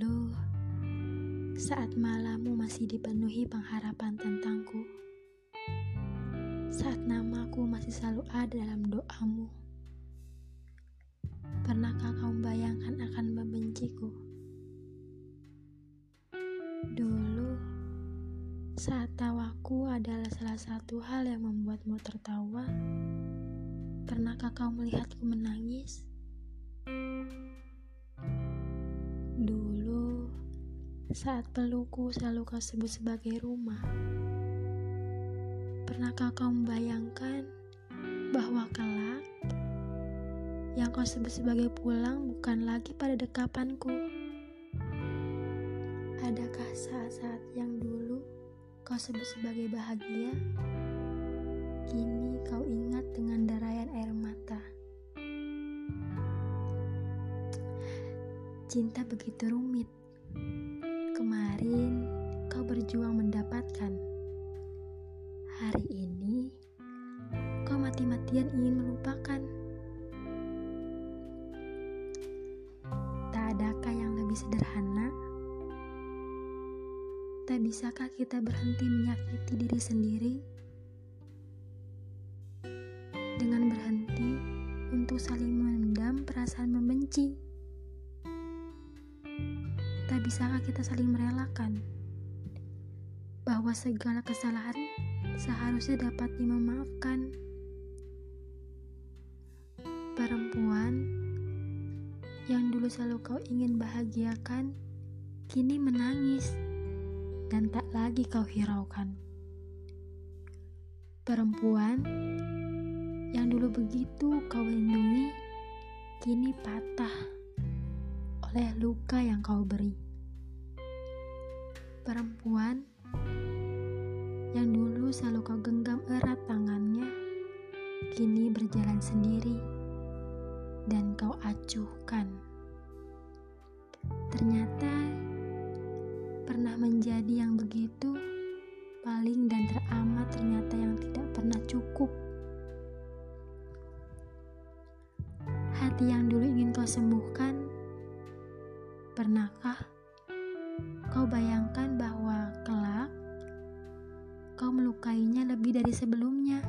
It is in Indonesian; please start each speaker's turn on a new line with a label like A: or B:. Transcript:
A: Dulu saat malammu masih dipenuhi pengharapan tentangku, saat namaku masih selalu ada dalam doamu, pernahkah kau bayangkan akan membenciku? Dulu, saat tawaku adalah salah satu hal yang membuatmu tertawa, pernahkah kau melihatku menangis? Saat pelukku selalu kau sebut sebagai rumah, pernahkah kau membayangkan bahwa kelak yang kau sebut sebagai pulang bukan lagi pada dekapanku. Adakah saat-saat yang dulu kau sebut sebagai bahagia? Kini kau ingat dengan darayan air mata. Cinta begitu rumit. Kemarin kau berjuang mendapatkan. Hari ini kau mati-matian ingin melupakan. adakah yang lebih sederhana? Tak bisakah kita berhenti menyakiti diri sendiri? Dengan berhenti untuk saling memendam perasaan membenci. Tak bisakah kita saling merelakan bahwa segala kesalahan seharusnya dapat dimemaafkan? Perempuan yang dulu selalu kau ingin bahagiakan, kini menangis dan tak lagi kau hiraukan. Perempuan yang dulu begitu kau lindungi, kini patah oleh luka yang kau beri. Perempuan yang dulu selalu kau genggam erat tangannya, kini berjalan sendiri dan kau acuhkan. Ternyata pernah menjadi yang begitu paling dan teramat ternyata yang tidak pernah cukup. Hati yang dulu ingin kau sembuhkan, pernahkah kau bayangkan bahwa kelak kau melukainya lebih dari sebelumnya?